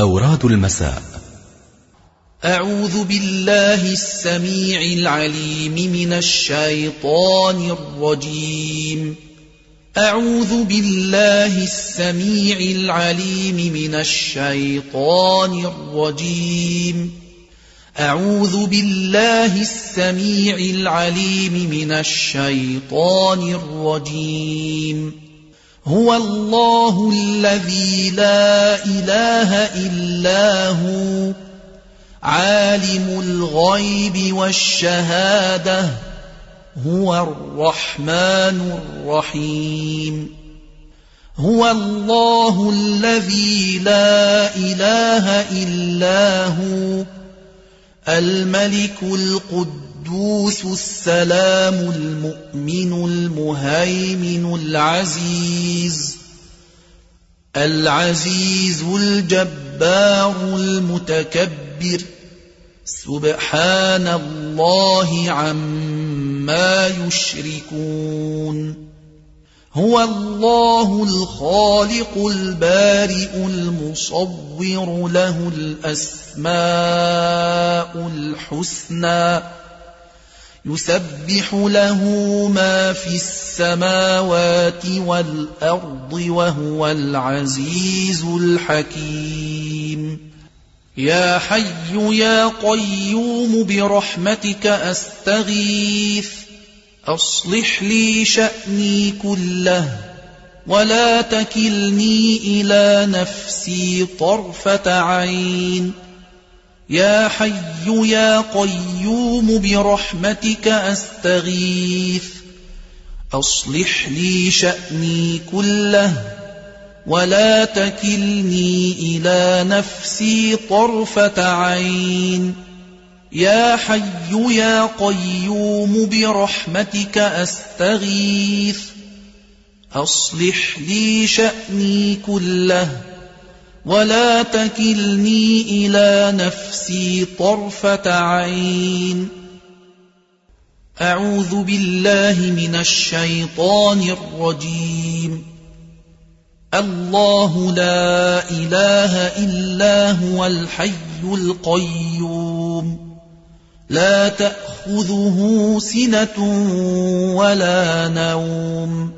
أوراد المساء. أعوذ بالله السميع العليم من الشيطان الرجيم. أعوذ بالله السميع العليم من الشيطان الرجيم. أعوذ بالله السميع العليم من الشيطان الرجيم. هو الله الذي لا إله إلا هو عالم الغيب والشهادة هو الرحمن الرحيم. هو الله الذي لا إله إلا هو الملك القدوس السلام المؤمن المهيمن العزيز العزيز الجبار المتكبر. سبحان الله عما يشركون. هو الله الخالق البارئ المصور له الأسماء الحسنى. يسبح له ما في السماوات والأرض وهو العزيز الحكيم. يا حي يا قيوم برحمتك أستغيث أصلح لي شأني كله ولا تكلني إلى نفسي طرفة عين. يا حي يا قيوم برحمتك أستغيث. أصلح لي شأني كله ولا تكلني إلى نفسي طرفة عين. يا حي يا قيوم برحمتك أستغيث. أصلح لي شأني كله ولا تكلني إلى نفسي طرفه عين. اعوذ بالله من الشيطان الرجيم. الله لا اله الا هو الحي القيوم. لا تاخذه سنه ولا نوم.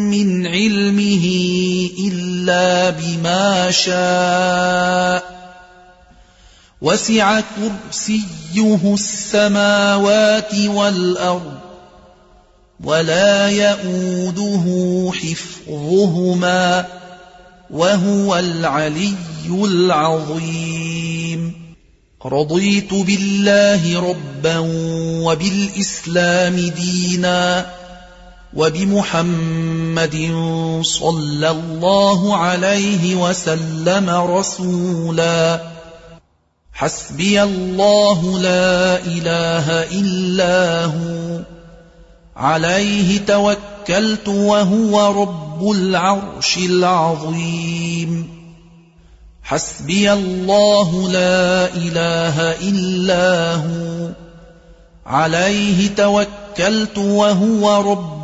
من علمه إلا بما شاء. وسع كرسيه السماوات والأرض ولا يئوده حفظهما وهو العلي العظيم. رضيت بالله ربا وبالإسلام دينا وبمحمد صلى الله عليه وسلم رسولا. حسبي الله لا إله إلا هو. عليه توكلت وهو رب العرش العظيم. حسبي الله لا إله إلا هو. عليه توكلت وهو رب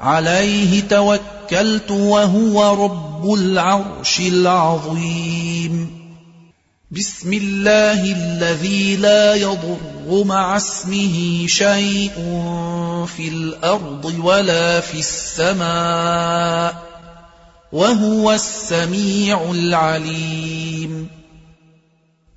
عليه توكلت وهو رب العرش العظيم. بسم الله الذي لا يضر مع اسمه شيء في الأرض ولا في السماء وهو السميع العليم.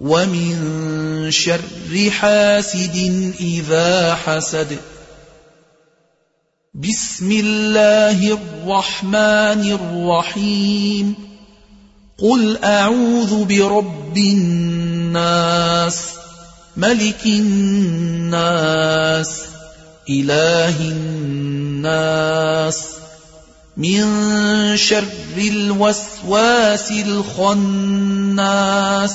ومن شر حاسد اذا حسد. بسم الله الرحمن الرحيم. قل اعوذ برب الناس ملك الناس اله الناس. من شر الوسواس الخناس.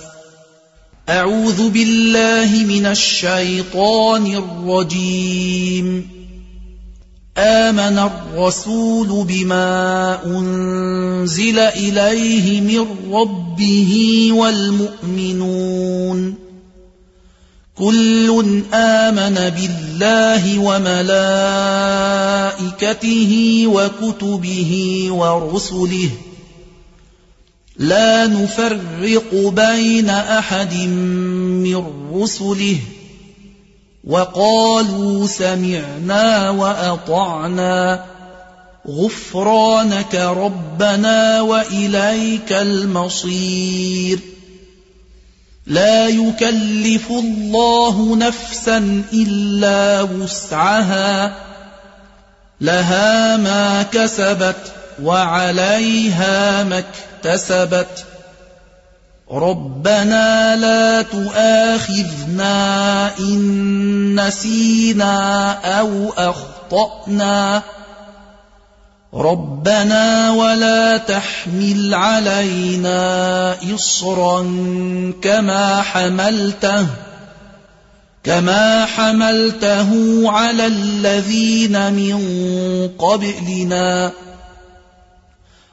أعوذ بالله من الشيطان الرجيم. آمن الرسول بما أنزل إليه من ربه والمؤمنون. كل آمن بالله وملائكته وكتبه ورسله. لا نفرق بين أحد من رسله. وقالوا سمعنا وأطعنا. غفرانك ربنا وإليك المصير. لا يكلف الله نفسا إلا وسعها. لها ما كسبت وعليها ما اكتسبت. ربنا لا تؤاخذنا إن نسينا أو أخطأنا. ربنا ولا تحمل علينا إصرا كما حملته كما حملته على الذين من قبلنا.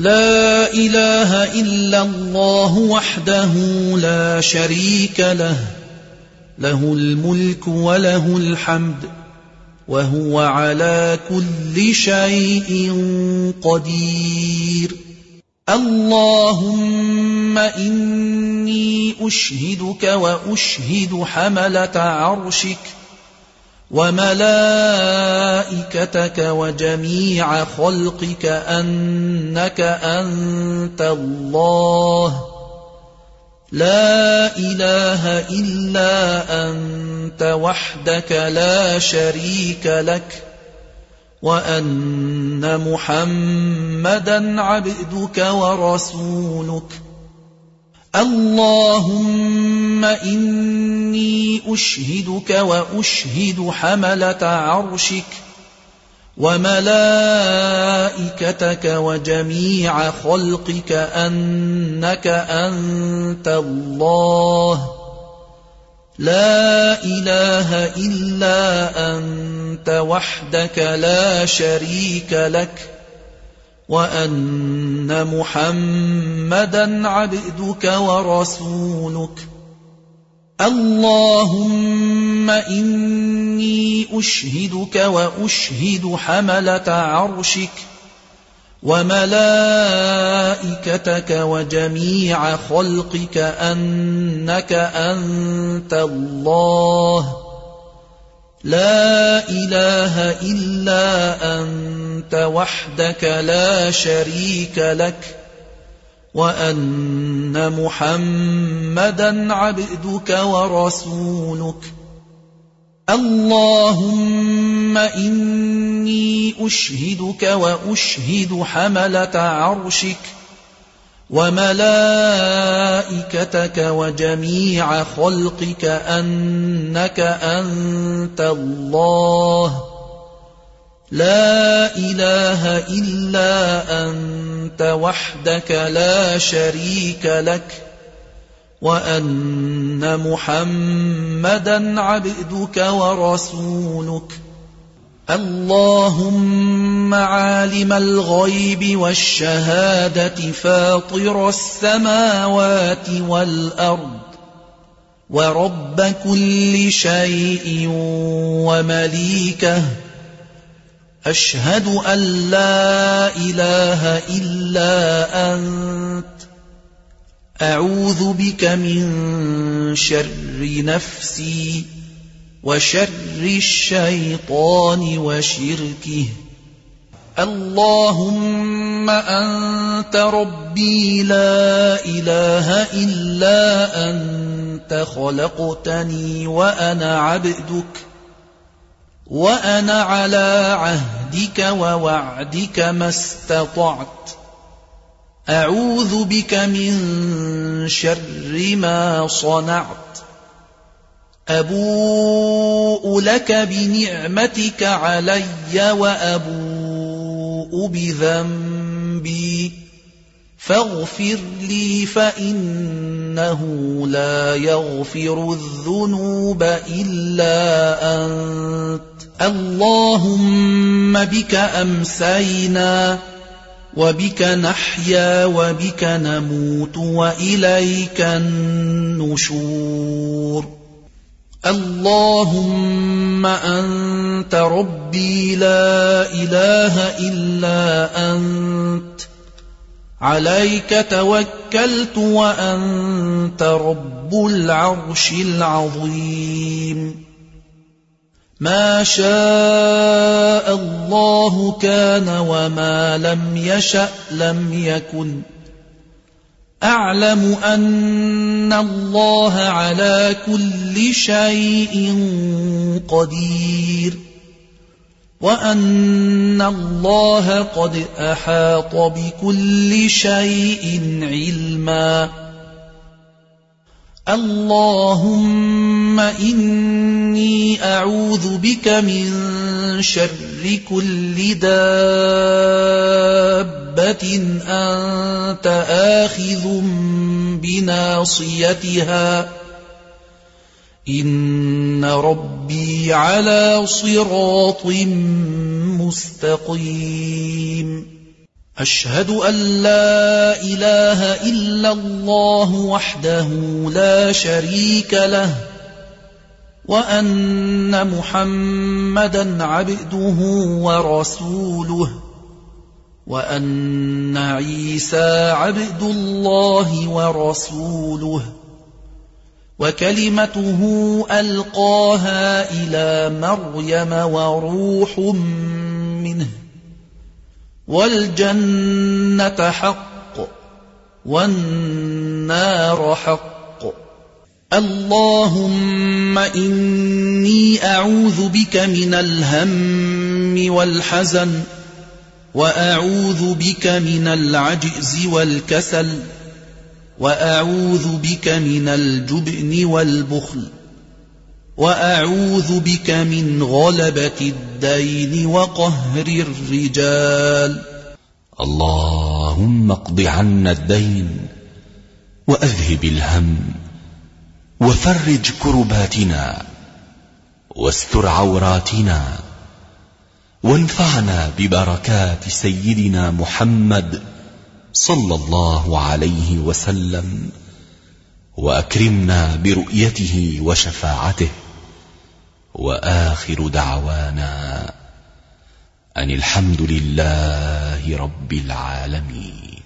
لا إله إلا الله وحده لا شريك له له الملك وله الحمد وهو على كل شيء قدير. اللهم إني أشهدك وأشهد حملة عرشك وملائكتك وجميع خلقك أنك أنت الله. لا إله إلا أنت وحدك لا شريك لك وأن محمدا عبدك ورسولك. اللهم إني أشهدك وأشهد حملة عرشك وملائكتك وجميع خلقك أنك أنت الله. لا إله إلا أنت وحدك لا شريك لك. وان محمدا عبدك ورسولك. اللهم اني اشهدك واشهد حمله عرشك وملائكتك وجميع خلقك انك انت الله لا إله إلا أنت وحدك لا شريك لك وأن محمدا عبدك ورسولك. اللهم إني أشهدك وأشهد حملة عرشك. وملائكتك وجميع خلقك أنك أنت الله. لا إله إلا أنت وحدك لا شريك لك وأن محمدا عبدك ورسولك. اللهم عالم الغيب والشهادة فاطر السماوات والأرض ورب كل شيء ومليكه أشهد أن لا إله إلا أنت أعوذ بك من شر نفسي وشر الشيطان وشركه. اللهم أنت ربي لا إله إلا أنت خلقتني وأنا عبدك وأنا على عهدك ووعدك ما استطعت. أعوذ بك من شر ما صنعت. أبوء لك بنعمتك علي وأبوء بذنبي. فاغفر لي فإنه لا يغفر الذنوب إلا أنت. اللهم بك أمسينا وبك نحيا وبك نموت وإليك النشور. اللهم أنت ربي لا إله إلا أنت. عليك توكلت وأنت رب العرش العظيم. ما شاء الله كان وما لم يشأ لم يكن. أعلم أن الله على كل شيء قدير وأن الله قد أحاط بكل شيء علما اللهم إني أعوذ بك من شر كل دابة أنت آخذ بناصيتها. إن ربي على صراط مستقيم. أشهد أن لا إله إلا الله وحده لا شريك له وأن محمدا عبده ورسوله. وأن عيسى عبد الله ورسوله وكلمته ألقاها إلى مريم وروح منه والجنة حق والنار حق اللهم إني أعوذ بك من الهم والحزن وأعوذ بك من العجز والكسل وأعوذ بك من الجبن والبخل وأعوذ بك من غلبة الدين وقهر الرجال. اللهم اقض عنا الدين وأذهب الهم وفرج كرباتنا واستر عوراتنا وانفعنا ببركات سيدنا محمد صلى الله عليه وسلم وأكرمنا برؤيته وشفاعته وآخر دعوانا أن الحمد لله رب العالمين.